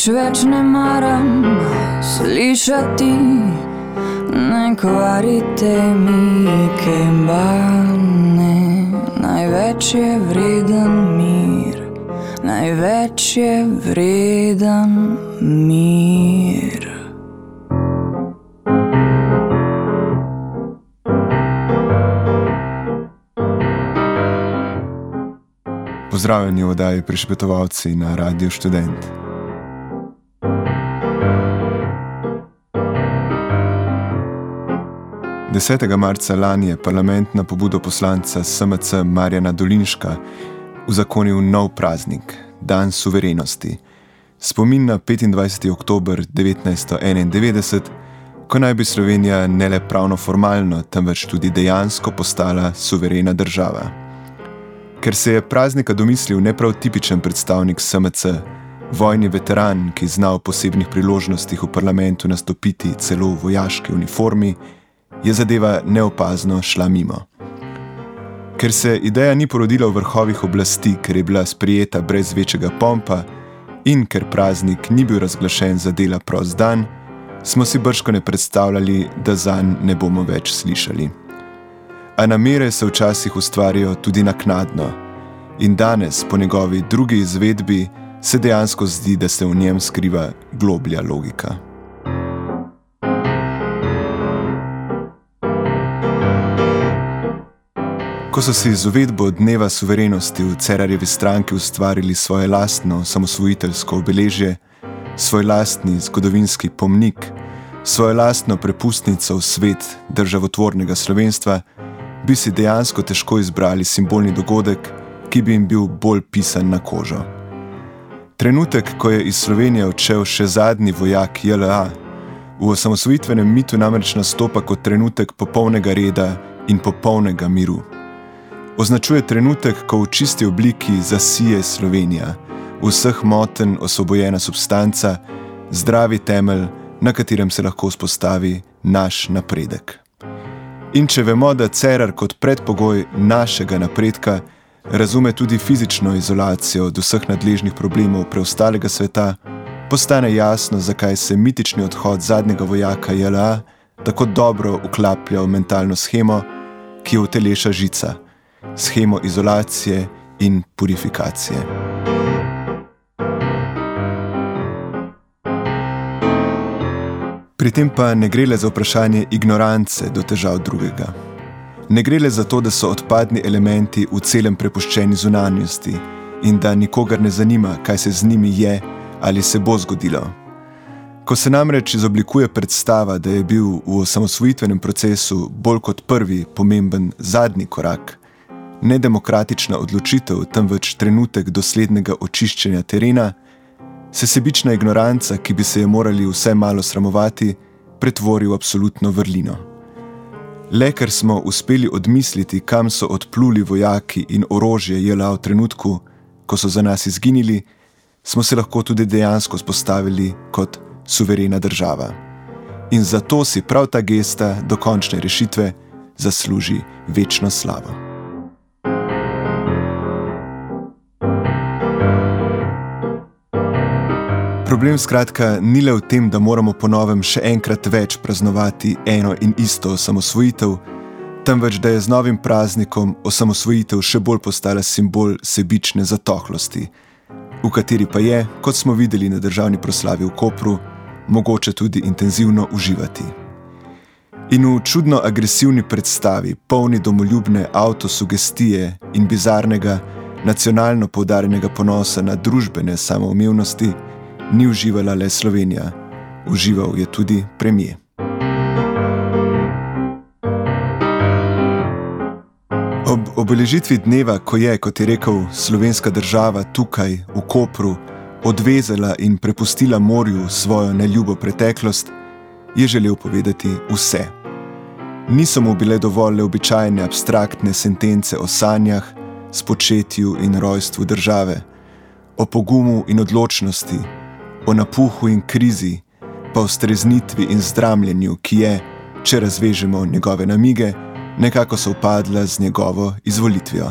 Nič več ne maram slišati, ne kvarite mi kembane. Največ je vreden mir, največ je vreden mir. Pozdravljeni v oddaji Prišpetovalci na Radio Student. Desetega marca lani je parlament na pobudo poslanca SMC Marjana Dolinška uzakonil nov praznik, Dan suverenosti, spomin na 25. oktober 1991, ko naj bi Slovenija ne le pravno formalno, temveč tudi dejansko postala suverena država. Ker se je praznika domislil ne prav tipičen predstavnik SMC, vojni veteran, ki zna v posebnih priložnostih v parlamentu nastopiti celo v vojaški uniformi, je zadeva neopazno šla mimo. Ker se ideja ni porodila v vrhovih oblasti, ker je bila sprijeta brez večjega pompa in ker praznik ni bil razglašen za dela prost dan, smo si brško ne predstavljali, da zanj ne bomo več slišali. A namere se včasih ustvarijo tudi naknadno in danes, po njegovi drugi izvedbi, se dejansko zdi, da se v njem skriva globlja logika. Ko so si z uvedbo dneva suverenosti v Cerarjevi stranki ustvarili svoje lastno samosvojiteljsko obeležje, svoj lastni zgodovinski pomnik, svojo lastno prepustnico v svet državotvornega slovenstva, bi si dejansko težko izbrali simbolni dogodek, ki bi jim bil bolj pisan na kožo. Trenutek, ko je iz Slovenije odšel še zadnji vojak JLA, v osamosvojitvenem mitu namreč nastopa kot trenutek popolnega reda in popolnega miru. Označuje trenutek, ko v čisti obliki zasije Slovenija, vseh moten osvobojena substanca, zdravi temelj, na katerem se lahko vzpostavi naš napredek. In če vemo, da Cerar kot predpogoj našega napredka razume tudi fizično izolacijo od vseh nadležnih problemov preostalega sveta, postane jasno, zakaj se mitični odhod zadnjega vojaka JLA tako dobro uklaplja v mentalno schemo, ki jo uteleša žica, schemo izolacije in purifikacije. Pri tem pa ne gre le za vprašanje ignorance do težav drugega. Ne gre le za to, da so odpadni elementi v celem prepuščeni zunanjosti in da nikogar ne zanima, kaj se z njimi je ali se bo zgodilo. Ko se namreč izoblikuje predstava, da je bil v osamosvojitvenem procesu bolj kot prvi pomemben zadnji korak, ne demokratična odločitev, temveč trenutek doslednega očiščenja terena, se sebična ignoranca, ki bi se je morali vse malo sramovati, pretvori v absolutno vrlino. Le ker smo uspeli odmisliti, kam so odpluli vojaki in orožje jela v trenutku, ko so za nas izginili, smo se lahko tudi dejansko spostavili kot suverena država. In zato si prav ta gesta dokončne rešitve zasluži večno slavo. Problem skratka ni le v tem, da moramo ponovem še enkrat več praznovati eno in isto osamosvojitev, temveč da je z novim praznikom osamosvojitev še bolj postala simbol sebične zatohlosti, v kateri pa je, kot smo videli na državni proslavi v Kopru, mogoče tudi intenzivno uživati. In v čudno agresivni predstavi, polni domoljubne avtosugestije in bizarnega, nacionalno poudarjenega ponosa na družbene samoumevnosti, ni uživala le Slovenija, užival je tudi premije. Ob obeležitvi dneva, ko je, kot je rekel, slovenska država tukaj, v Kopru, odvezala in prepustila morju svojo neljubo preteklost, je želel povedati vse. Niso mu bile dovolj le običajne abstraktne sentence o sanjah, spočetju in rojstvu države, o pogumu in odločnosti, o napuhu in krizi, pa o streznitvi in zdramljenju, ki je, če razvežemo njegove namige, nekako sovpadla z njegovo izvolitvijo.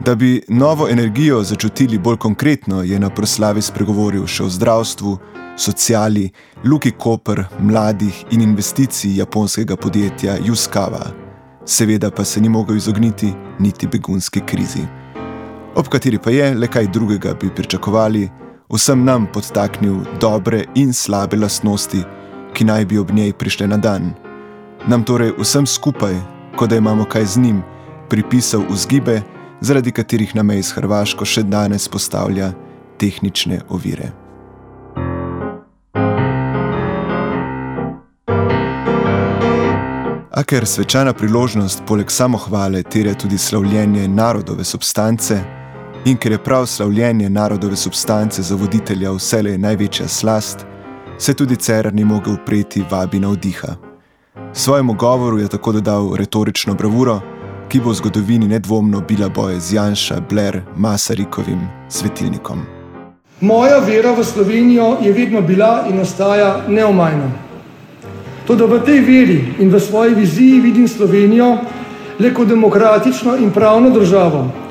Da bi novo energijo začutili bolj konkretno, je na proslavi spregovoril še o zdravstvu, sociali, Luki Koper, mladih in investicij japonskega podjetja Juskava. Seveda pa se ni mogel izogniti niti begunski krizi. Ob kateri pa je, le kaj drugega bi pričakovali, vsem nam podtaknil dobre in slabe lastnosti, ki naj bi ob njej prišle na dan. Nam torej vsem skupaj, kot da imamo kaj z njim, pripisal vzgibe, zaradi katerih nam je iz Hrvaško še danes postavlja tehnične ovire. A ker svečana priložnost poleg samohvale terja tudi slavljenje narodove substance, in ker je prav slavljenje narodove substance za voditelja vselej največja slast, se tudi Cerar ni mogel upreti vabi na vdiha. Svojemu govoru je tako dodal retorično bravuro, ki bo v zgodovini nedvomno bila boj z Janša Blair Masarikovim svetilnikom. Moja vera v Slovenijo je vedno bila in ostaja neomajna. Tudi v tej veri in v svoji viziji vidim Slovenijo le kot demokratično in pravno državo,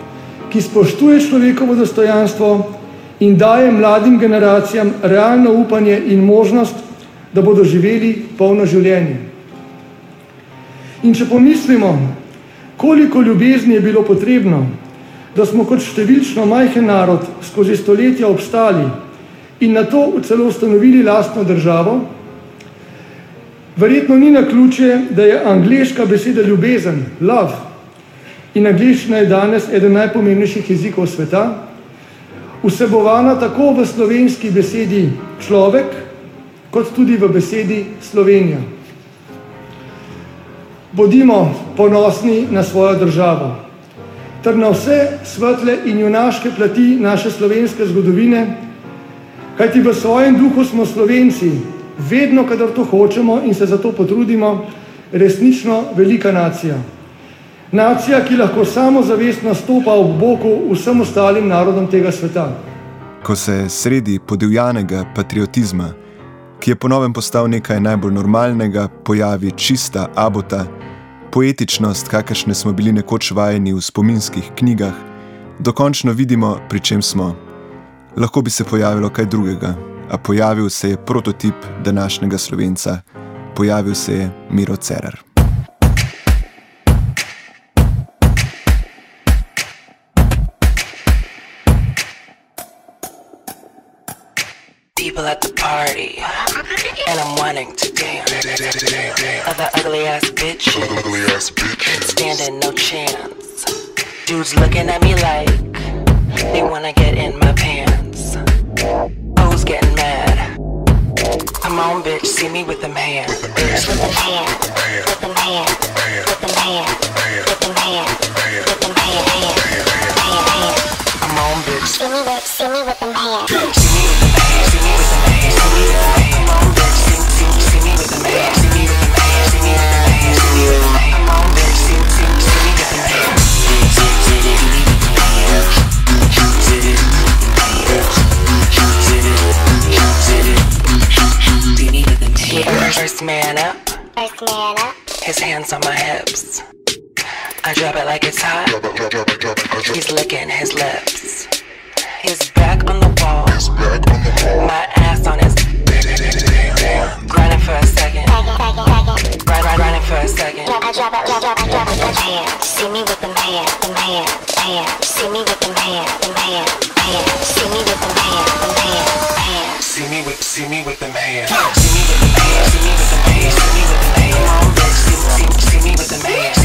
ki spoštuje človekovo dostojanstvo in daje mladim generacijam realno upanje in možnost, da bodo živeli polno življenje. In če pomislimo, koliko ljubezni je bilo potrebno, da smo kot številčno majhen narod skozi stoletja obstali in na to celo ustanovili lastno državo, Verjetno ni na ključe, da je angliška beseda ljubezen, love, in angliščina je danes eden najpomembnejših jezikov sveta, vsebovana tako v slovenski besedi človek, kot tudi v besedi Slovenija. Bodimo ponosni na svojo državo, ter na vse svetle in junaške plati naše slovenske zgodovine, kajti v svojem duhu smo slovenci, vedno, kadar to hočemo in se za to potrudimo, resnično velika nacija. Nacija, ki lahko samozavestno stopa ob boku vsem ostalim narodom tega sveta. Ko se sredi podivjanega patriotizma, ki je ponovem postal nekaj najbolj normalnega, pojavi čista abota, poetičnost, kakršne smo bili nekoč vajeni v spominskih knjigah, dokončno vidimo, pri čem smo. Lahko bi se pojavilo kaj drugega, a pojavil se je prototip današnjega slovenca, pojavil se je Miro Cerar. People at the party, and I'm wanting to dance. Other ugly ass bitches, can't stand it, no chance. Dudes looking at me like they wanna get in my pants. Who's getting mad? Come on, bitch, see me with them hands. With them hands, with them hands, with them hands, with them hands, with them hands, with them hands, Come on, bitch, see me with, see me with them hands. See me with them hands, see me with them hands, First man up. First man up. His hands on my hips. I drop it like it's hot. He's licking his lips. His back on the wall. His back on the wall. My ass on his. Grinding for a second. Grind, grinding for a second. I drop it, drop it, drop it, drop it. See me with them hands, them hands, hands. See me with them hands, them hands, hands. See me with them hands, them hands, hands. See me with, see me with them hands. See me with them hands, see me with them hands, see me with them hands. Come on, bitch, see, see, see me with them hands,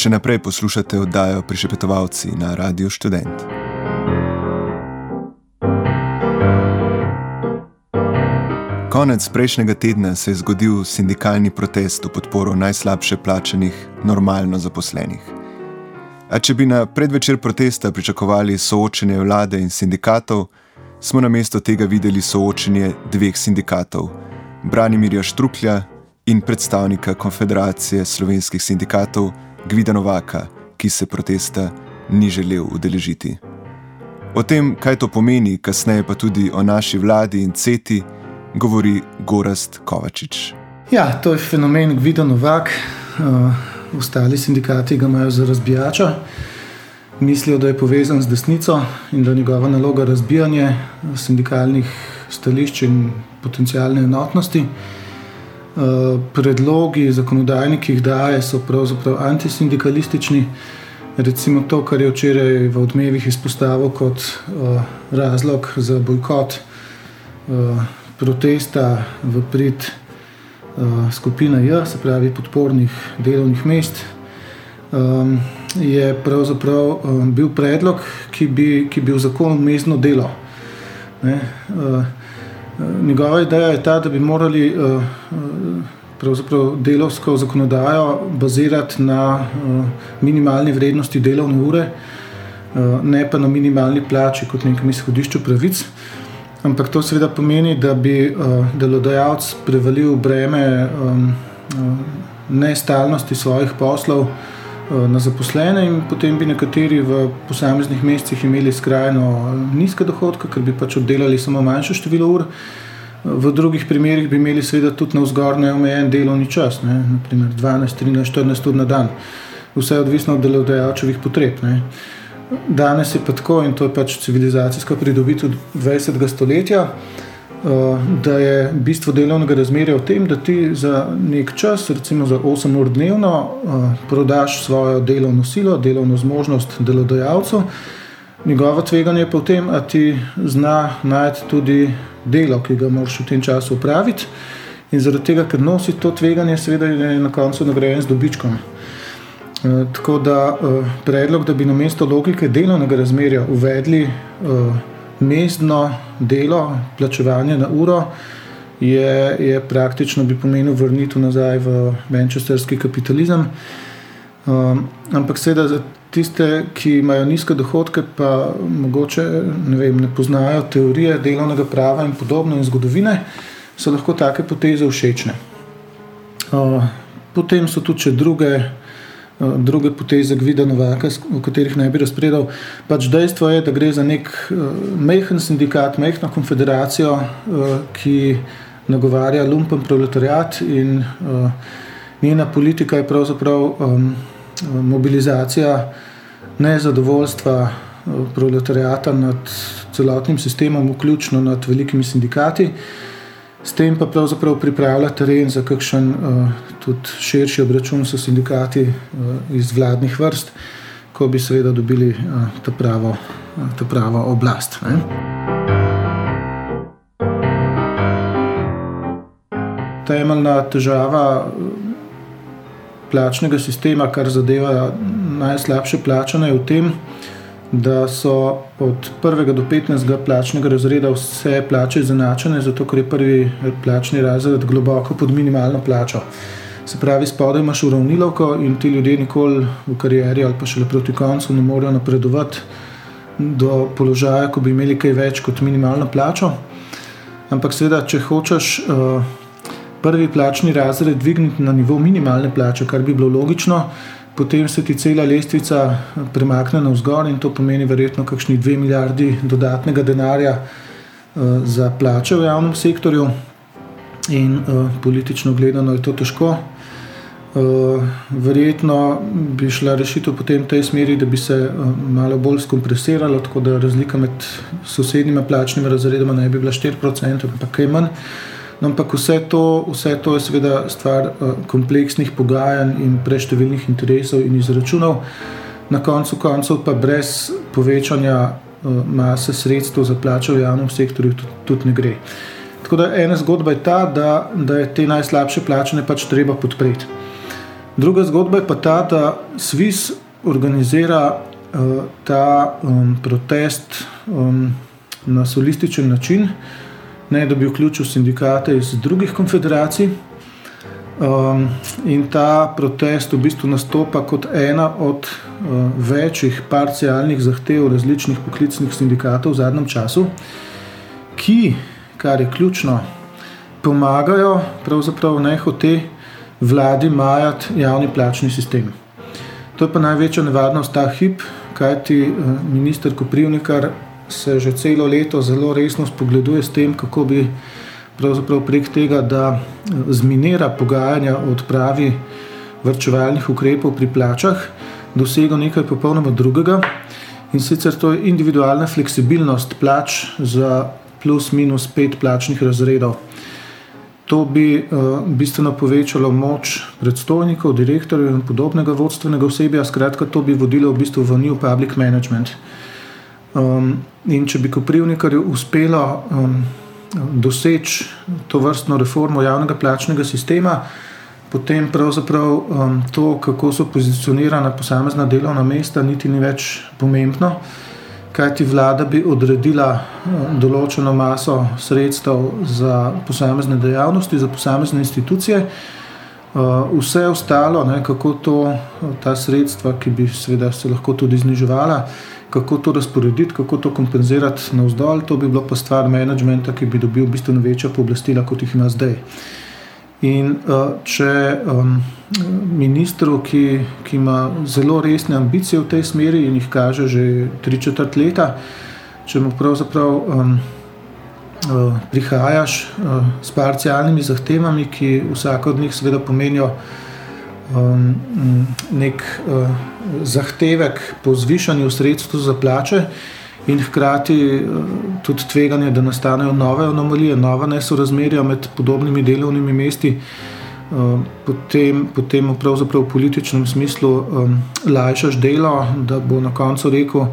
Še naprej poslušate oddajo Prišepetovalci na Radiu Student. Konec prejšnjega tedna se je zgodil sindikalni protest v podporo najslabše plačenih, normalno zaposlenih. A če bi na predvečer protesta pričakovali soočenje vlade in sindikatov, smo na mesto tega videli soočenje dveh sindikatov: Branimirja Štruklja in predstavnika Konfederacije slovenskih sindikatov. Gvida Novaka, ki se protesta ni želel udeležiti. O tem, kaj to pomeni, kasneje pa tudi o naši vladi in CETI, govori Gorast Kovačič. Ja, to je fenomen Gvida Novak. Uh, ostali sindikati ga imajo za razbijača. Mislijo, da je povezan z desnico in da je njegova naloga razbijanje sindikalnih stališč in potencijalne enotnosti. Eh, predlogi, zakonodajni, ki jih daje, so pravzaprav antisindikalistični. Recimo to, kar je včeraj v odmevih izpostavil kot uh, razlog za bojkot uh, protesta v prid uh, skupine J, se pravi podpornih delovnih mest, um, je pravzaprav um, bil predlog, ki bi, ki bi v zakonu mestno delo. Ne, uh, Njegova ideja je ta, da bi morali eh, eh, delovsko zakonodajo bazirati na eh, minimalni vrednosti delovne ure, ne pa na minimalni plači kot nekem izhodišču pravic. Ampak to seveda pomeni, da bi delodajalec prevalil breme nestalnosti svojih poslov na zaposlene, in potem bi nekateri v posameznih mesecih imeli skrajno nizke dohodke, ker bi pač oddelali samo manjše število ur. V drugih primerih bi imeli seveda tudi na vzgor neomejen delovni čas, ne? naprimer 12, 13, 14 ur na dan. Vse je odvisno od delodajalčevih potreb. Ne? Danes je pa tako in to je pač civilizacijska pridobitev 20. stoletja. Eh, da je bistvo delovnega razmerja v tem, da ti za nek čas, recimo za 8 ur dnevno, eh, prodaš svojo delovno silo, delovno zmožnost delodajalcu. Njegovo tveganje je pa v tem, da ti zna najti tudi delo, ki ga moraš v tem času upraviti. In zaradi tega, ker nosi to tveganje, seveda je na koncu nagrajen z dobičkom. E, tako da e, predlog, da bi na mesto logike delovnega razmerja uvedli e, mestno delo, plačevanje na uro, je, je praktično bi pomenil vrnitev nazaj v manchesterski kapitalizem. Um, ampak seveda za tiste, ki imajo nizke dohodke, pa mogoče ne, vem, ne poznajo teorije delovnega prava in podobno in zgodovine, so lahko take poteze všečne. Uh, potem so tudi druge druge poteze Gvida Novaka, o katerih ne bi razpredal. Pač dejstvo je, da gre za nek uh, mehen sindikat, mehno konfederacijo, uh, ki nagovarja lumpen proletariat in njena politika je pravzaprav mobilizacija nezadovoljstva proletariata nad celotnim sistemom, vključno nad velikimi sindikati. S tem pa pravzaprav pripravlja teren za kakšen uh, širši obračun s sindikati uh, iz vladnih vrst, ko bi seveda dobili uh, ta, pravo, uh, ta pravo oblast. Ne? Temeljna težava plačnega sistema, kar zadeva najslabše plačane, je v tem, da so od 1. do 15. plačnega razreda vse plače izenačene, zato ker je prvi plačni razred globoko pod minimalno plačo. Se pravi, spodaj imaš uravnilovko in ti ljudje nikoli v karieri ali pa šele proti koncu ne morejo napredovati do položaja, ko bi imeli kaj več kot minimalno plačo. Ampak seveda, če hočeš uh, prvi plačni razred dvigniti na nivo minimalne plače, kar bi bilo logično, potem se ti cela lestvica premakne navzgor in to pomeni verjetno kakšni dve milijardi dodatnega denarja uh, za plače v javnem sektorju. In uh, politično gledano je to težko. Uh, verjetno bi šla rešitev potem v tej smeri, da bi se uh, malo bolj skompresiralo, tako da razlika med sosednjima plačnimi razredoma ne bi bila 4%, ampak kaj manj. No, ampak vse to, vse to je seveda stvar uh, kompleksnih pogajanj in preštevilnih interesov in izračunov, na koncu koncev pa brez povečanja uh, mase sredstev za plače v javnem sektorju tudi, ne gre. Tako da ena zgodba je ta, da, da je te najslabše plačene pač treba podpreti. Druga zgodba je pa ta, da Swiss organizira uh, ta um, protest um, na solističen način, ne da bi vključil sindikate iz drugih konfederacij. Um, in ta protest v bistvu nastopa kot ena od uh, večjih parcialnih zahtev različnih poklicnih sindikatov v zadnjem času, ki, kar je ključno, pomagajo pravzaprav nehote vladi majati javni plačni sistem. To je pa največja nevarnost ta hip, kajti eh, minister Koprivnikar se že celo leto zelo resno spogleduje s tem, kako bi prek tega, da eh, zminira pogajanja o odpravi vrčevalnih ukrepov pri plačah, dosegel nekaj popolnoma drugega. In sicer to je individualna fleksibilnost plač za plus minus pet plačnih razredov. To bi uh, bistveno povečalo moč predstojnikov, direktorjev in podobnega vodstvenega osebja, skratka, to bi vodilo v bistvu v new public management. Um, in če bi Koprivnikarju uspelo um, doseči to vrstno reformo javnega plačnega sistema, potem pravzaprav um, to, kako so pozicionirana posamezna delovna mesta, niti ni več pomembno kajti vlada bi odredila eh, določeno maso sredstev za posamezne dejavnosti, za posamezne institucije. Eh, vse ostalo, ne, kako to, ta sredstva, ki bi seveda se lahko tudi zniževala, kako to razporediti, kako to kompenzirati na vzdolj, to bi bilo pa stvar menedžmenta, ki bi dobil bistveno večja pooblastila, kot jih ima zdaj. In uh, če um, ministru, ki, ki ima zelo resne ambicije v tej smeri in jih kaže že tri četrt leta, če mu pravzaprav um, prihajaš uh, s parcialnimi zahtevami, ki vsak od njih seveda pomenijo nek uh, zahtevek po zvišanju sredstv za plače in hkrati eh, tudi tveganje, da nastanejo nove anomalije, nova nesorazmerja med podobnimi delovnimi mesti. Eh, potem, potem pravzaprav v političnem smislu lajšaš delo, da bo na koncu rekel,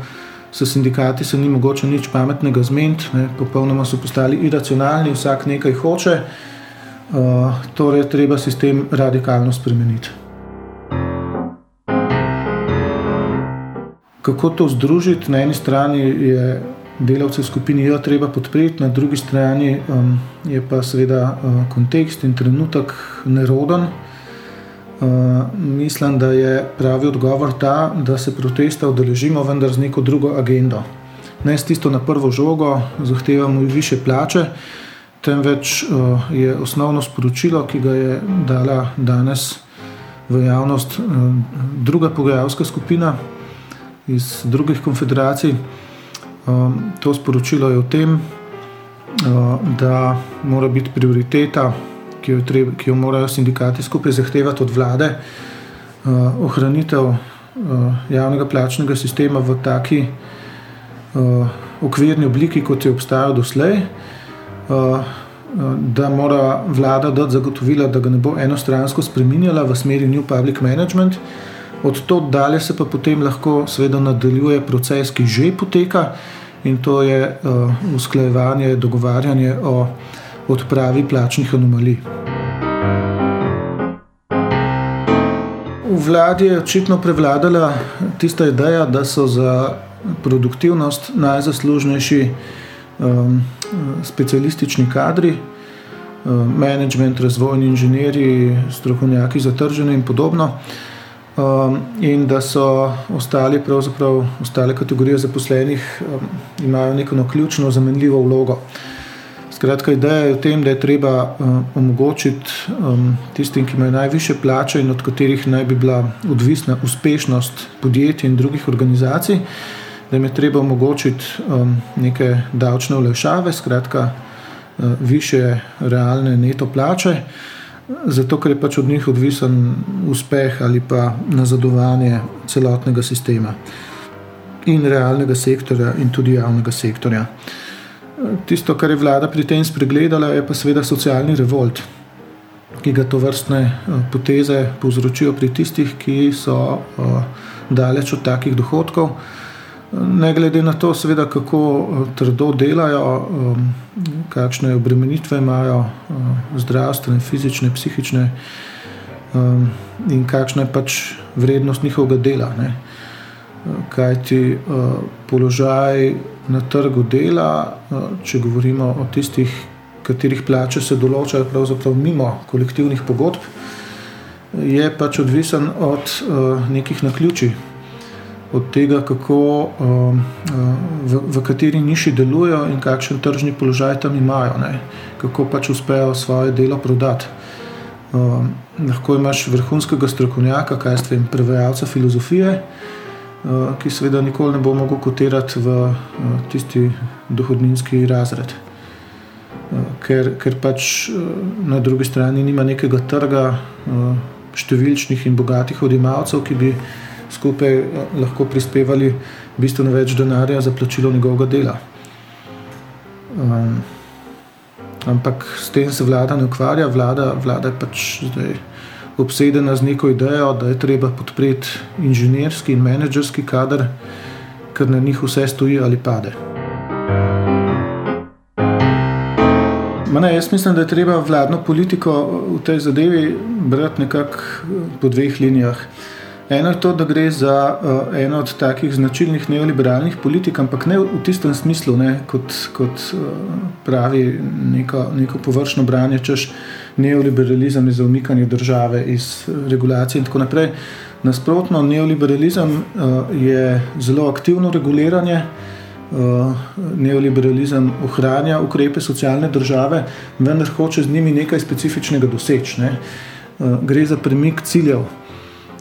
s sindikati se ni mogoče nič pametnega zmeniti, popolnoma so postali iracionalni, vsak nekaj hoče, uh, torej treba sistem radikalno spremeniti. kako to združiti. Na eni strani je delavce v skupini jo treba podpreti, na drugi strani um, je pa seveda uh, kontekst in trenutek neroden. Uh, mislim, da je pravi odgovor ta, da se protesta udeležimo, vendar z neko drugo agendo. Ne s tisto na prvo žogo, zahtevamo više plače, temveč uh, je osnovno sporočilo, ki ga je dala danes v javnost uh, druga pogajalska skupina, iz drugih konfederacij. Um, to sporočilo je v tem, uh, da mora biti prioriteta, ki jo, treba, ki jo morajo sindikati skupaj zahtevati od vlade, uh, ohranitev uh, javnega plačnega sistema v taki okvirni obliki, kot je obstajal doslej. Da mora vlada dati zagotovila, da ga ne bo enostransko spremenjala v smeri New Public Management, Od tod dalje se pa potem lahko seveda nadaljuje proces, ki že poteka in to je uh, usklajevanje, dogovarjanje o odpravi plačnih anomalij. V vladi je očitno prevladala tista ideja, da so za produktivnost najzaslužnejši um, specialistični kadri, um, management, razvojni inženirji, strokovnjaki za trženje in podobno. Uh, um, in da so ostali, ostale kategorije zaposlenih, um, imajo neko no ključno, zamenljivo vlogo. Skratka, ideja je v tem, da je treba um, omogočiti um, tistim, ki imajo najviše plače in od katerih naj bi bila odvisna uspešnost podjetij in drugih organizacij, da jim je treba omogočiti um, neke davčne olajšave, skratka, uh, više realne neto plače. zato ker je pač od njih odvisen uspeh ali pa nazadovanje celotnega sistema in realnega sektorja, in tudi javnega sektorja. Tisto, kar je vlada pri tem spregledala, je pa seveda socialni revolt, ki ga to vrstne eh, poteze povzročijo pri tistih, ki so uh, daleč od takih dohodkov. Ne glede na to, seveda, kako eh, trdo delajo, kakšne obremenitve imajo, zdravstvene, fizične, psihične, in kakšna je pač vrednost njihovega dela. Ne. Kajti uh, položaj na trgu dela, uh, če govorimo o tistih, katerih plače se določajo pravzaprav mimo kolektivnih pogodb, je pač odvisen od uh, nekih naključij od tega, kako, uh, v, v kateri niši delujejo in kakšen tržni položaj tam imajo, ne? kako pač uspejo svoje delo prodati. Um, lahko imaš vrhunskega strokovnjaka, kaj ste vem, prevajalca filozofije, uh, ki seveda nikoli ne bo mogel kotirati v uh, tisti dohodninski razred. Ker, ker pač na drugi strani nima nekega trga številčnih in bogatih odjemalcev, ki bi skupaj eh, lahko prispevali bistveno več denarja za plačilo njegovega dela. Um, ampak s tem se vlada ne ukvarja, vlada, vlada pač zdaj obsedena z neko idejo, da je treba podpreti inženirski in menedžerski kader, ker na njih vse stoji ali pade. Ne, jaz mislim, da je treba vladno politiko v tej zadevi brati nekako po dveh linijah. Eno je to, da gre za uh, eno od takih značilnih neoliberalnih politik, ampak ne v tistem smislu, ne, kot, kot uh, pravi neko, neko površno branje, češ neoliberalizem je za umikanje države iz regulacije in tako naprej. Nasprotno, neoliberalizem uh, je zelo aktivno reguliranje. Uh, neoliberalizem ohranja ukrepe socialne države, vendar hoče z njimi nekaj specifičnega doseči. Ne. Uh, gre za premik ciljev.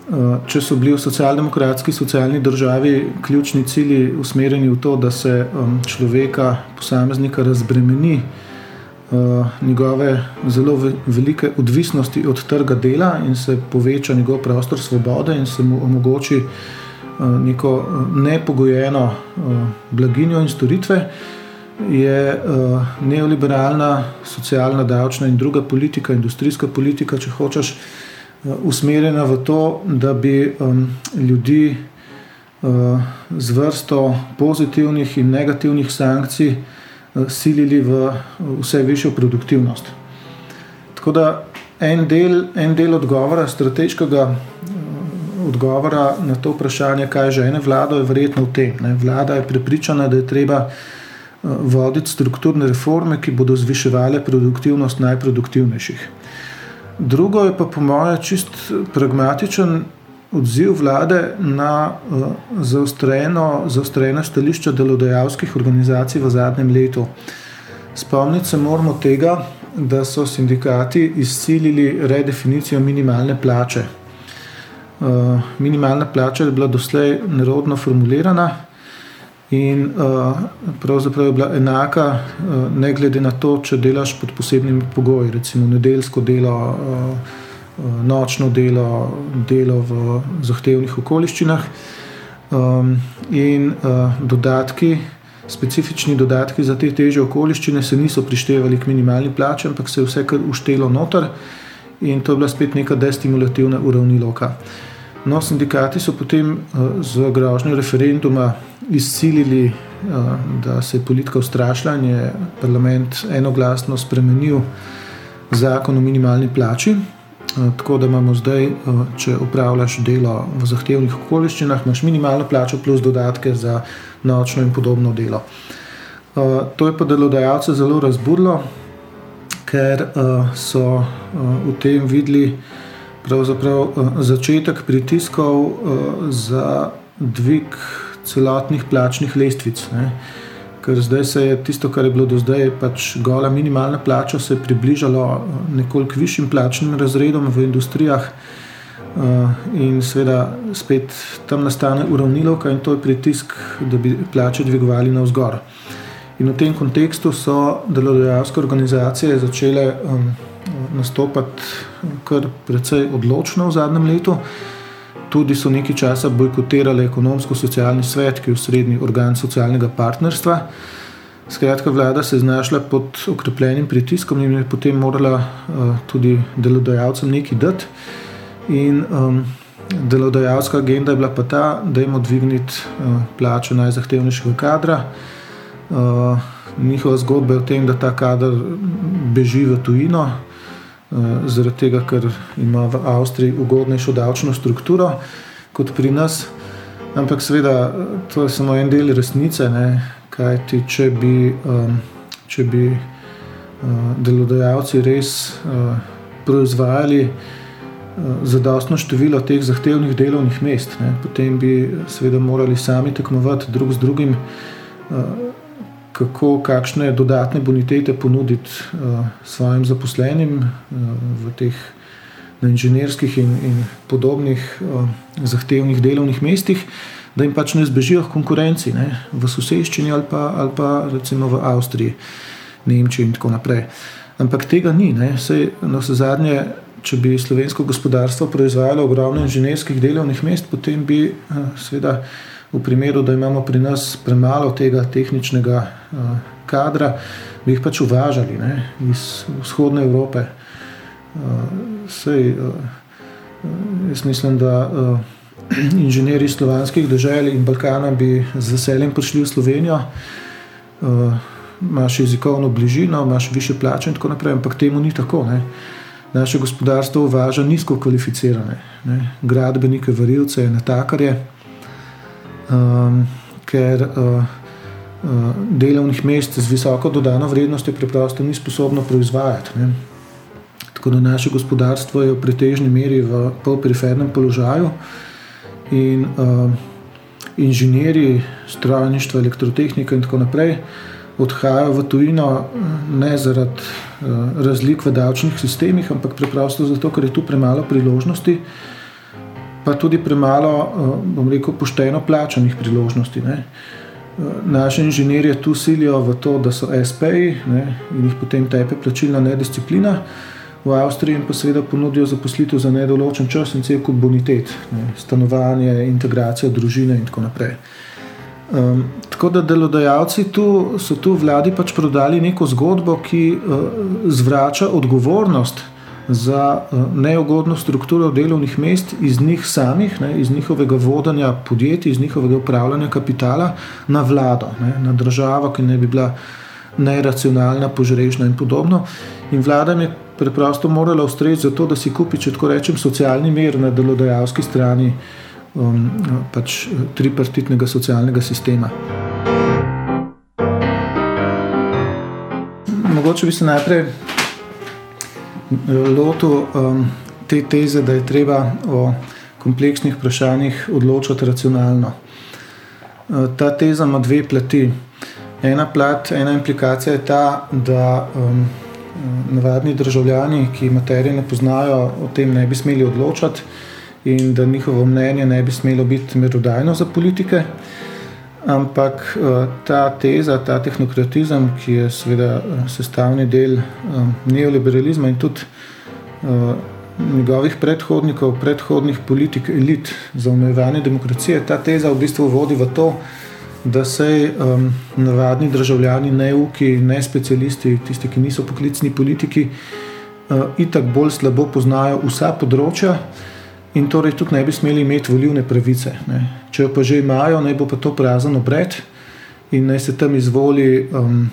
Eh, če so bili v socialdemokratski socialni državi ključni cilji usmerjeni v to, da se človeka, posameznika, razbremeni eh, njegove zelo velike odvisnosti od trga dela in se poveča njegov prostor svobode in se mu omogoči eh, neko nepogojeno blaginjo in storitve. Je neoliberalna, socialna, davčna in druga politika, industrijska politika, če hočeš, usmerjena v to, da bi ljudi z vrsto pozitivnih in negativnih sankcij silili v vse višjo produktivnost. Tako da en del, en del odgovora, strateškega uh, odgovora na to vprašanje, kaj že ene vlado, je verjetno v tem. Ne? Vlada je prepričana, da je treba uh, voditi strukturne reforme, ki bodo zviševale produktivnost najproduktivnejših. Drugo je pa po mojem čist pragmatičen odziv vlade na uh, zaostreno, zaostreno stališče delodajalskih organizacij v zadnjem letu. Spomniti se moramo tega, da so sindikati izsilili redefinicijo minimalne plače. Uh, minimalna plača je bila doslej nerodno formulirana, In uh, pravzaprav je bila enaka, ne glede na to, če delaš pod posebnimi pogoji, recimo nedeljsko delo, nočno delo, delo v zahtevnih okoliščinah. Um, in uh, dodatki, specifični dodatki za te teže okoliščine se niso prištevali k minimalni plači, ampak se je vse kar uštelo noter, in to je bila spet neka destimulativna uravnilovka. No, sindikati so potem uh, z grožnjo referenduma izsilili, uh, da se je politika ustrašila in je parlament enoglasno spremenil zakon o minimalni plači. Uh, tako da imamo zdaj, uh, če upravljaš delo v zahtevnih okoliščinah, imaš minimalno plačo plus dodatke za nočno in podobno delo. Uh, to je pa delodajalce zelo razburilo, ker so v tem videli, začetek pritiskov za dvig celotnih plačnih lestvic. Ne. Ker zdaj se je tisto, kar je bilo do zdaj, pač gola minimalna plača, se je približalo eh, nekoliko višjim plačnim razredom v industrijah, uh, in seveda spet tam nastane uravnilovka in to je pritisk, da bi plače dvigovali na vzgor. In v tem kontekstu so delodajalske organizacije začele um, nastopati kar precej odločno v zadnjem letu. Tudi so nekaj časa bojkotirali ekonomsko-socialni svet, ki je srednji organ socialnega partnerstva. Skratka, vlada se je znašla pod okrepljenim pritiskom in je potem morala uh, tudi delodajalcem nekaj dati. In um, delodajalska agenda je bila pa ta, da jim odvigniti uh, plačo najzahtevnejšega kadra. Uh, njihova zgodba je o tem, da ta kader beži v tujino, uh, zaradi tega, ker ima v Avstriji ugodnejšo davčno strukturo kot pri nas. Ampak, seveda, to je samo en del resnice. Ne? Kaj ti, če bi, um, če bi uh, delodajalci res uh, proizvajali uh, zadostno število teh zahtevnih delovnih mest, ne, potem bi seveda morali sami tekmovati drug z drugim, uh, kako, kakšne dodatne bonitete ponuditi uh, svojim zaposlenim uh, v teh na inženirskih in, in podobnih uh, zahtevnih delovnih mestih da jim pač ne zbežijo konkurenci ne, v soseščini ali pa, ali pa recimo v Avstriji, Nemčiji in tako naprej. Ampak tega ni. Sej, na vse zadnje, če bi slovensko gospodarstvo proizvajalo ogromno inženirskih delovnih mest, potem bi eh, seveda v primeru, da imamo pri nas premalo tega tehničnega eh, kadra, bi jih pač uvažali ne, iz vzhodne Evrope. Eh, sej, jaz mislim, da inženirji slovanskih držav in Balkana bi z veseljem prišli v Slovenijo. Imaš jezikovno bližino, imaš više plače in tako naprej, ampak temu ni tako. Ne. Naše gospodarstvo uvaža nizko kvalificirane, ne. gradbenike, varilce, natakarje, um, ker uh, uh, delovnih mest z visoko dodano vrednostjo preprosto ni sposobno proizvajati. Ne. Tako da naše gospodarstvo je v pretežni meri v polperifernem položaju. Uh, in uh, inženirji, strojništvo, elektrotehnika in tako naprej odhajajo v tujino ne zaradi uh, razlik v davčnih sistemih, ampak preprosto zato, ker je tu premalo priložnosti, pa tudi premalo, uh, bom rekel, pošteno plačanih priložnosti. Ne. Naši inženirji tu silijo v to, da so SP-ji in jih potem tepe plačilna nedisciplina v Avstriji in pa seveda ponudijo zaposlitev za nedoločen čas in cel kup bonitet, ne, stanovanje, integracija družine in tako naprej. Um, tako da delodajalci tu, so tu vladi pač prodali neko zgodbo, ki uh, zvrača odgovornost za uh, neugodno strukturo delovnih mest iz njih samih, ne, iz njihovega vodenja podjetij, iz njihovega upravljanja kapitala na vlado, ne, na državo, ki ne bi bila neracionalna, požrežna in podobno. In vlada je preprosto morala ustreči za to, da si kupi, če tako rečem, socialni mir na delodajalski strani um, pač tripartitnega socialnega sistema. Mogoče bi se najprej lotil um, te teze, da je treba o kompleksnih vprašanjih odločati racionalno. Uh, ta teza ima dve plati. Ena plat, ena implikacija je ta, da um, navadni državljani, ki materije ne poznajo, o tem ne bi smeli odločati in da njihovo mnenje ne bi smelo biti merodajno za politike. Ampak uh, ta teza, ta tehnokratizem, ki je seveda uh, sestavni del um, neoliberalizma in tudi njegovih predhodnikov, predhodnih politik, elit za omejevanje demokracije, ta teza v bistvu vodi v to, da se um, navadni državljani, ne uki, ne specialisti, tisti, ki niso poklicni politiki, uh, itak bolj slabo poznajo vsa področja in torej tudi ne bi smeli imeti volivne pravice. Ne. Če jo pa že imajo, naj bo pa to prazen obred in naj se tam izvoli um,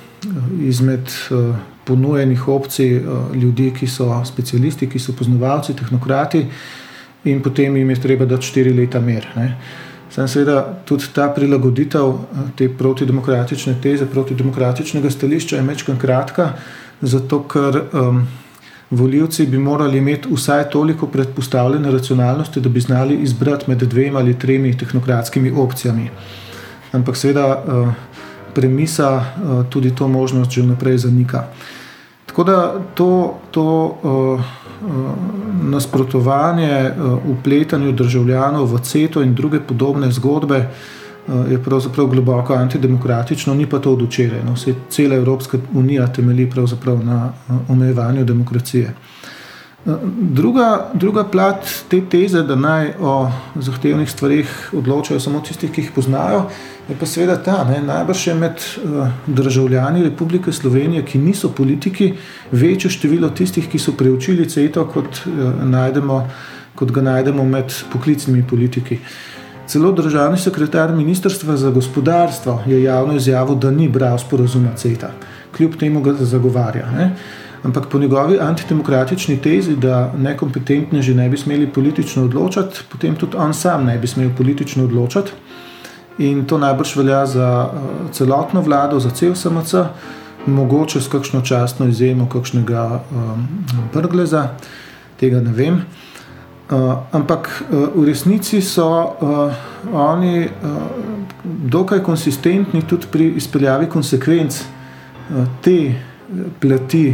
izmed uh, ponujenih opcij uh, ljudi, ki so specialisti, ki so poznavalci, tehnokrati in potem jim je treba dati štiri leta mer. Ne. Sam seveda tudi ta prilagoditev eh, te protidemokratične teze, protidemokratičnega stališča je mečkan kratka, zato ker um, voljivci bi morali imeti vsaj toliko predpostavljene racionalnosti, da bi znali izbrati med dvema ali tremi tehnokratskimi opcijami. Ampak seveda uh, premisa uh, tudi to možnost že vnaprej zanika. Tako da to. to uh, nasprotovanje upletanju eh, državljanov v CETO in druge podobne zgodbe eh, je pravzaprav globoko antidemokratično, ni pa to od včeraj. No, cela Evropska unija temelji na eh, omejevanju demokracije. Druga, druga plat te teze, da naj o zahtevnih stvarih odločajo samo tisti, ki jih poznajo, je pa seveda ta. Ne, najbrž je med uh, državljani Republike Slovenije, ki niso politiki, večje število tistih, ki so preučili CETO, kot, uh, najdemo, kot ga najdemo med poklicnimi politiki. Celo državni sekretar Ministrstva za gospodarstvo je javno izjavil, da ni bral sporozuma CETA, kljub temu ga zagovarja. Ne. Ampak po njegovi antidemokratični tezi, da nekompetentni že ne bi smeli politično odločati, potem tudi on sam ne bi smel politično odločati. In to najbrž velja za uh, celotno vlado, za cel SMC, mogoče s kakšno častno izjemo, kakšnega um, brgleza, tega ne vem. Uh, ampak uh, v resnici so uh, oni uh, dokaj konsistentni tudi pri izpeljavi konsekvenc uh, te plati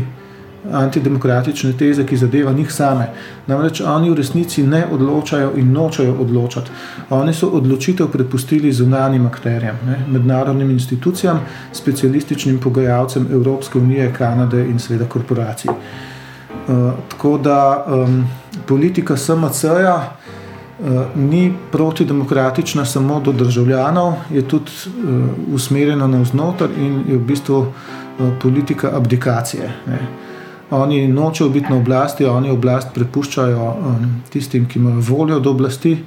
antidemokratične teze, ki zadeva njih same. Namreč oni v resnici ne odločajo in nočejo odločati. Oni so odločitev prepustili zunanjim akterjem, ne, mednarodnim institucijam, specialističnim pogajalcem Evropske unije, Kanade in seveda korporacij. Uh, tako da um, politika SMC-ja uh, ni protidemokratična samo do državljanov, je tudi uh, usmerjena navznoter in je v bistvu uh, politika abdikacije. Oni nočejo biti na oblasti, oni oblast prepuščajo tistim, ki imajo voljo do oblasti.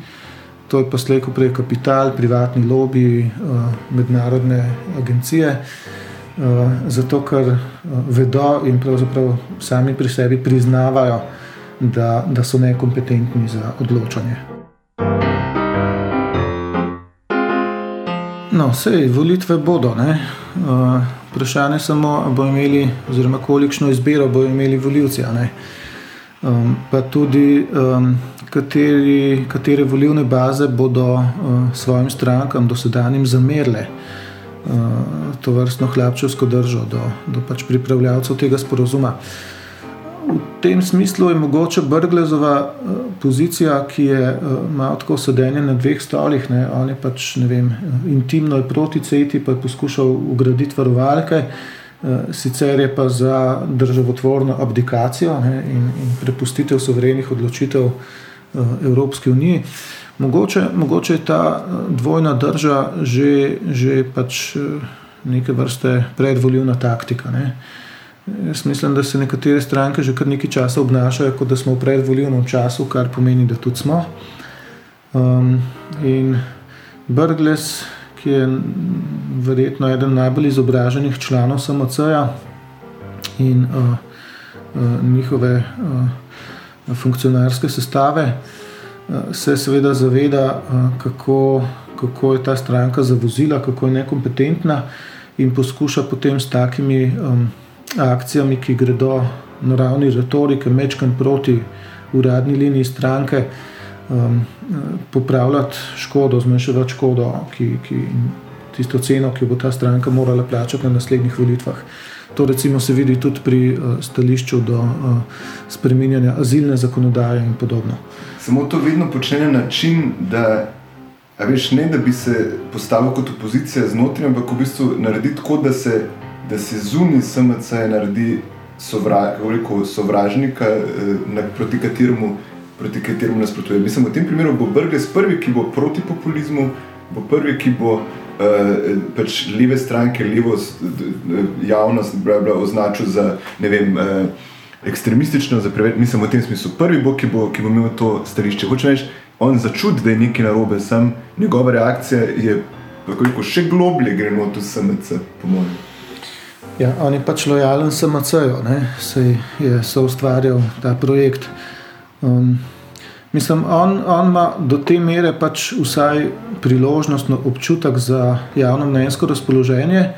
To je pa slejko prej kapital, privatni lobby, mednarodne agencije. Zato, ker vedo in pravzaprav sami pri sebi priznavajo, da, da so nekompetentni za odločanje. No, vse volitve bodo. Uh, Vprašanje je samo, ali bodo imeli, oziroma kolikšno izbiro bodo imeli voljivci. Um, pa tudi, um, kateri, katere volivne baze bodo uh, svojim strankam, dosedanjim, zamerile uh, to vrstno hlapčevsko držo do, do pač pripravljavcev tega sporozuma. V tem smislu je mogoče Brglezova uh, pozicija, ki je uh, malo tako sedenje na dveh stolih. Ne, on je pač vem, intimno je proti CETI, pa je poskušal ugraditi varovalke, uh, sicer je pa za državotvorno abdikacijo ne, in, in prepustitev soverenih odločitev uh, Evropske unije. Mogoče, mogoče je ta dvojna drža že, že pač neke vrste predvoljivna taktika. Ne. Jaz mislim, da se nekatere stranke že kar nekaj časa obnašajo, kot da smo v predvoljivnem času, kar pomeni, da tudi smo. Um, in Brgles, ki je verjetno eden najbolj izobraženih članov SMC-ja in uh, uh, njihove uh, funkcionarske sestave, uh, se seveda zaveda, uh, kako, kako je ta stranka zavozila, kako je nekompetentna in poskuša potem s takimi. Um, akcijami, ki gredo na ravni retorike, mečkam proti uradni liniji stranke, um, popravljati škodo, zmanjševati škodo, ki, ki, tisto ceno, ki bo ta stranka morala plačati na naslednjih volitvah. To recimo se vidi tudi pri uh, stališču do uh, spreminjanja azilne zakonodaje in podobno. Samo to vedno počne na način, da, veš, ne, da bi se postavil kot opozicija znotraj, ampak v bistvu narediti tako, da se da se zunaj SMC naredi sovra, sovražnika, eh, na, proti kateremu, kateremu nasprotuje. Mislim, v tem primeru bo Brgles prvi, ki bo proti populizmu, bo prvi, ki bo uh, pač leve stranke, levo javnost bla, bla, označil za ne vem. Uh, Ekstremistično, preveč, mislim, v tem smislu, prvi bo, ki bo, ki bo imel to stališče. Hoče reči, on začuti, da je nekaj narobe, sam njegova reakcija je, kako rekoč, še globlje gre not v SMC, po mojem. Ja, on je pač lojalen SMC-ju, se je soustvarjal ta projekt. Um, mislim, on, on ima do te mere pač vsaj priložnostno občutek za javno mnenjsko razpoloženje,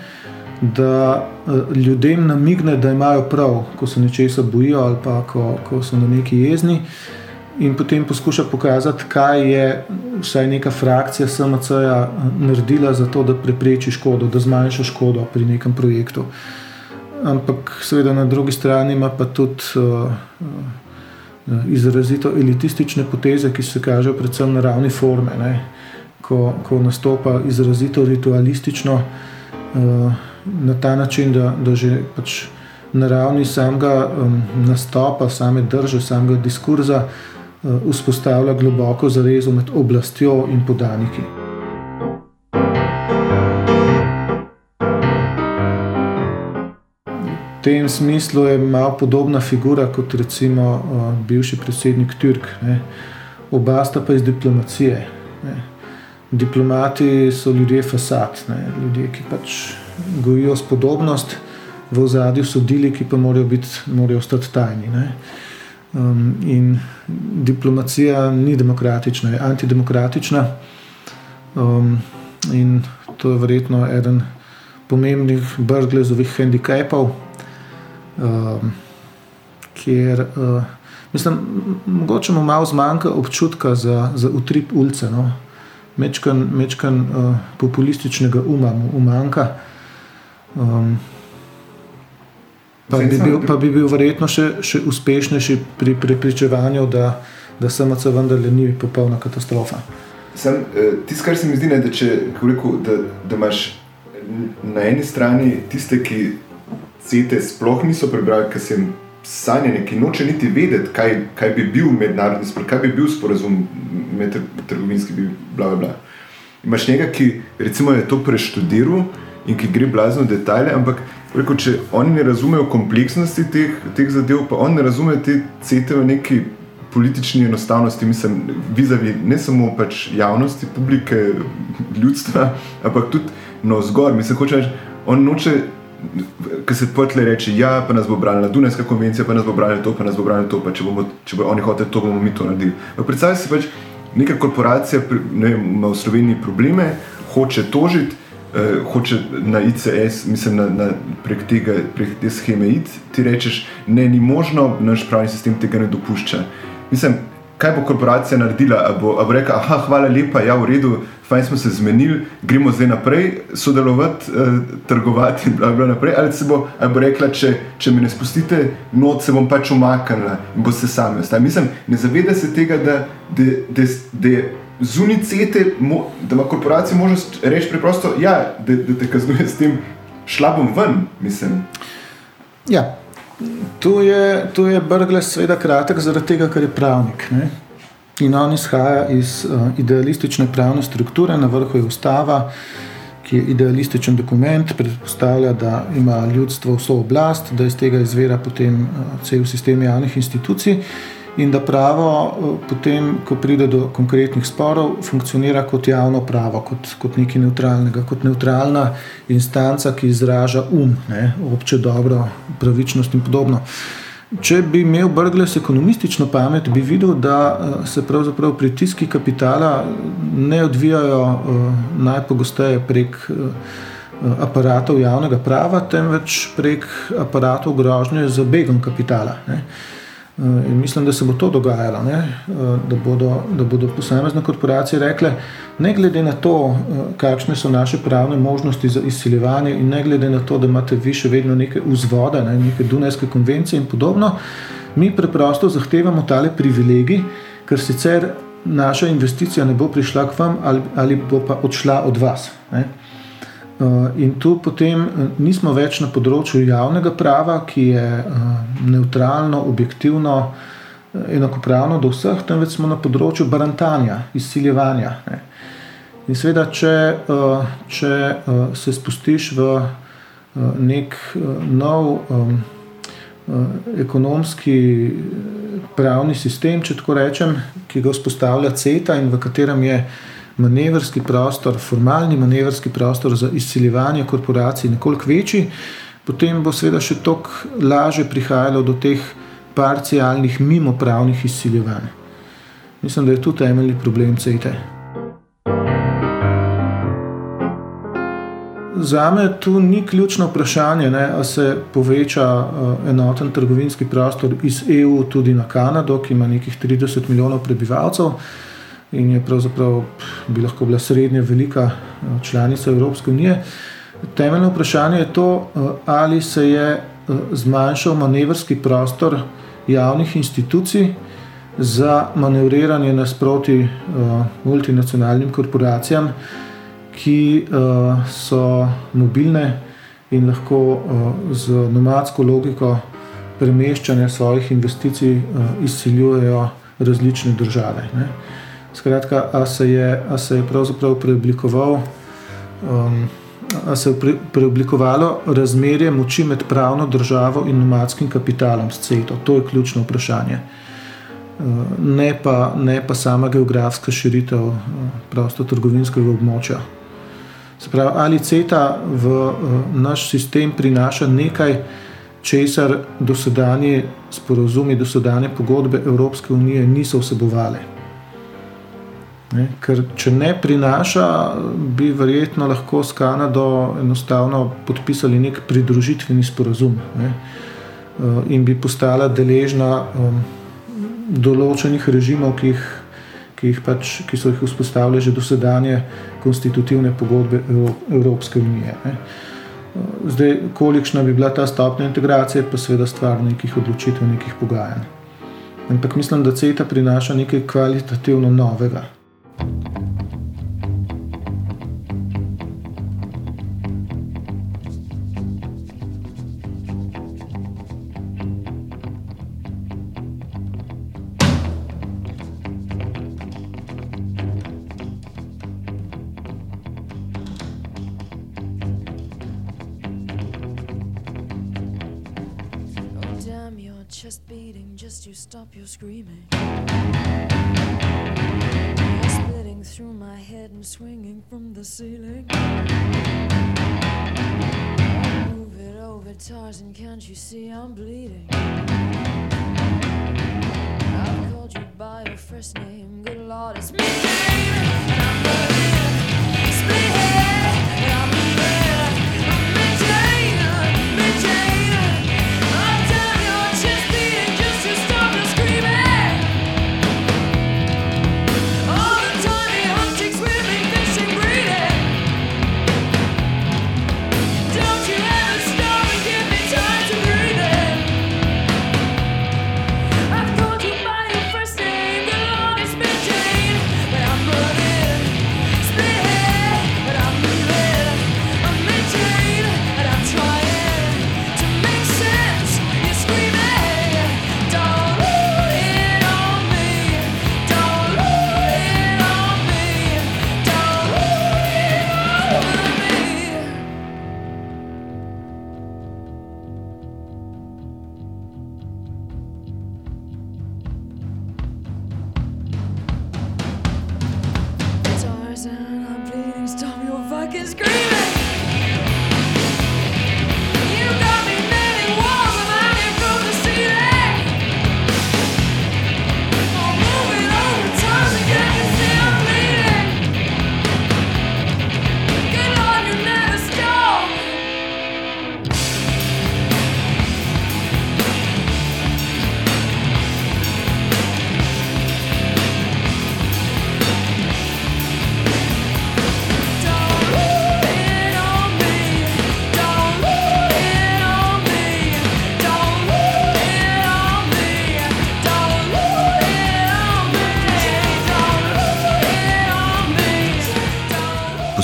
da uh, ljudem namigne, da imajo prav, ko se nečesa bojijo ali pa ko, ko so na neki jezni. Uh, in potem poskuša pokazati, kaj je vsaj neka frakcija SMC-ja naredila za to, da prepreči škodo, da zmanjša škodo pri nekem projektu. Ampak, seveda, na drugi strani ima pa tudi uh, izrazito elitistične poteze, ki se kažejo predvsem na ravni forme, ko, ko nastopa izrazito ritualistično uh, na ta način, da, da že pač na ravni samega um, nastopa, same drže, samega diskurza uh, vzpostavlja globoko zavezo med oblastjo in podaniki. V tem smislu je malo podobna figura kot recimo uh, bivši predsednik Turk. Ne. Oba sta pa iz diplomacije. Ne. Diplomati so ljudje fasad, ne. ljudje, ki pač gojijo spodobnost v zadju sodili, ki pa morajo, biti, morajo ostati tajni. Um, in diplomacija ni demokratična, je antidemokratična. Um, in to je verjetno eden pomembnih brglezovih handicapov, um, kjer uh, mislim, mogoče mu malo zmanjka občutka za, za utrip ulice. No? Mečkan, mečkan uh, populističnega uma mu umanka. Um, Pa bi, bil, pa bi bil verjetno še, še uspešnejši pri prepričevanju, da, da SMC vendarle ni popolna katastrofa. Sam, eh, tisto, kar se mi zdi, ne, da, če, rekel, da, da imaš na eni strani tiste, ki CETE sploh niso prebrali, ki se jim sanja, ki noče niti vedeti, kaj, kaj bi bil mednarodni sporozum, kaj bi bil sporozum med trgovinski, bla, bla, bla. Imaš nekaj, ki recimo, je to preštudiral in ki gre blazno v detajle, ampak Rekel, če oni ne razumejo kompleksnosti teh, teh zadev, pa oni ne razumejo te cete v neki politični enostavnosti, mislim, vizavi ne samo pač javnosti, publike, ljudstva, ampak tudi na vzgor. Mislim, hoče reči, on noče, ki se potle reče, ja, pa nas bo branila Dunajska konvencija, pa nas bo branila to, pa nas bo branila to, pa če, bomo, če bo oni hoteli to, bomo mi to naredili. Predstavljaj si pač, neka korporacija ne, ima v Sloveniji probleme, hoče tožiti uh, hoče na ICS, mislim, na, na, prek, tega, prek te scheme iti, ti rečeš, ne, ni možno, naš pravni sistem tega ne dopušča. Mislim, kaj bo korporacija naredila? A bo, a bo rekla, ah, hvala lepa, ja, v redu, fajn smo se zmenili, gremo zdaj naprej sodelovati, uh, trgovati in bla, bla, naprej. Ali, bo, ali bo rekla, če, če me ne spustite, noč se bom pač umaknila in bo se sami ostala. Mislim, ne zaveda se tega, da, da, da, da zunicete, da ima korporacija možnost reči preprosto, ja, da, da te kaznuje s tem šlabom ven, mislim. Ja, tu je, tu je Brgles seveda kratek zaradi tega, ker je pravnik. Ne? In on izhaja iz uh, idealistične pravne strukture, na vrhu je ustava, ki je idealističen dokument, predpostavlja, da ima ljudstvo vso oblast, da iz tega izvira potem uh, cel sistem javnih institucij in da pravo, eh, potem, ko pride do konkretnih sporov, funkcionira kot javno pravo, kot, kot nekaj neutralnega, kot neutralna instanca, ki izraža um, ne, obče dobro, pravičnost in podobno. Če bi imel Brgles ekonomistično pamet, bi videl, da eh, se pravzaprav pritiski kapitala ne odvijajo eh, najpogosteje prek aparatov javnega prava, temveč prek aparatov grožnje za begom kapitala. Ne. Eh, in mislim, da se bo to dogajalo, ne? Eh, da bodo, da bodo posamezne korporacije rekle, ne glede na to, eh, kakšne so naše pravne možnosti za izsiljevanje, in ne glede na to, da imate vi še vedno neke vzvode, ne? neke Dunajske konvencije in podobno, mi preprosto zahtevamo tale privilegij, ker sicer naša investicija ne bo prišla k vam ali, ali bo pa odšla od vas. Ne? Eh, in tu potem eh, nismo več na področju javnega prava, ki je eh, neutralno, objektivno, enakopravno do vseh, temveč smo na področju barantanja, izsiljevanja. In seveda, če, če se spustiš v nek nov ekonomski pravni sistem, če tako rečem, ki ga vzpostavlja CETA in v katerem je manevrski prostor, formalni manevrski prostor za izsiljevanje korporacij nekoliko večji, potem bo seveda še toliko lažje prihajalo do teh parcialnih, mimo pravnih izsiljevanj. Mislim, da je tu temeljni problem CET. Za me tu ni ključno vprašanje, ali se poveča uh, enoten trgovinski prostor iz EU tudi na Kanado, ki ima nekih 30 milijonov prebivalcev in je pravzaprav bi lahko bila srednja velika eh, članica Evropske unije. Temeljno vprašanje je to, eh, ali se je eh, zmanjšal manevrski prostor javnih institucij za manevriranje nasproti multinacionalnim korporacijam, ki so mobilne, in lahko z nomadsko logiko premeščanja svojih investicij izsiljujejo različne države. Ne. Skratka, a se je, a se je pravzaprav preoblikoval, um, a se je pre, preoblikovalo razmerje moči med pravno državo in nomadskim kapitalom s CETO? To je ključno vprašanje. Uh, ne pa, ne pa sama geografska širitev uh, prostotrgovinskega območja. Pravi, ali CETA v uh, naš sistem prinaša nekaj, česar dosedanje sporozumi, dosedanje pogodbe Evropske unije niso vsebovali. Ne, ker če ne prinaša, bi verjetno lahko s Kanado enostavno podpisali nek pridružitveni sporozum ne, eh, in bi postala deležna um, določenih režimov, ki, jih, ki, jih pač, ki so jih vzpostavili že dosedanje konstitutivne pogodbe Evropske unije. Ne. Zdaj, kolikšna bi bila ta stopnja integracije, pa seveda stvar nekih odločitev, nekih pogajanj. Ampak mislim, da CETA prinaša nekaj kvalitativno novega. Thank you. from the ceiling. Move it over, Tarzan, can't you see I'm bleeding? I've called you by your first name, good lord, it's me, baby.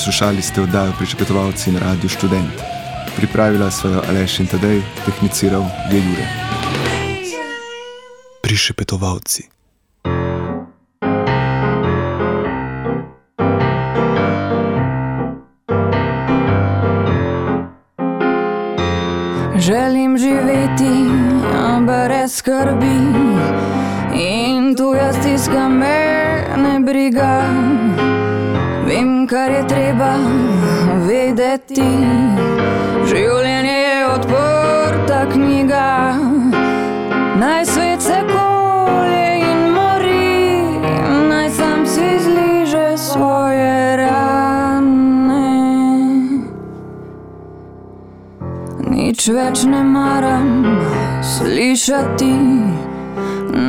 Poslušali ste oddajo Pričepetovalci na Radiu Študent. Pripravila svojo Aleš in Tadej, tehniciral je Jure. Pričepetovalci. Želim živeti brez skrbi in tu jaz tiskam me ne briga kar je treba vedeti. Življenje je odprta knjiga, naj svet se kolje in mori, naj sam si zliže svoje rane. Nič več ne maram slišati,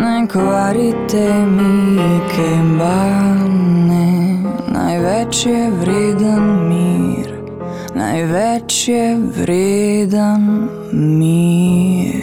ne kvarite mi kembane največ je vreden mir, največ je vreden mir.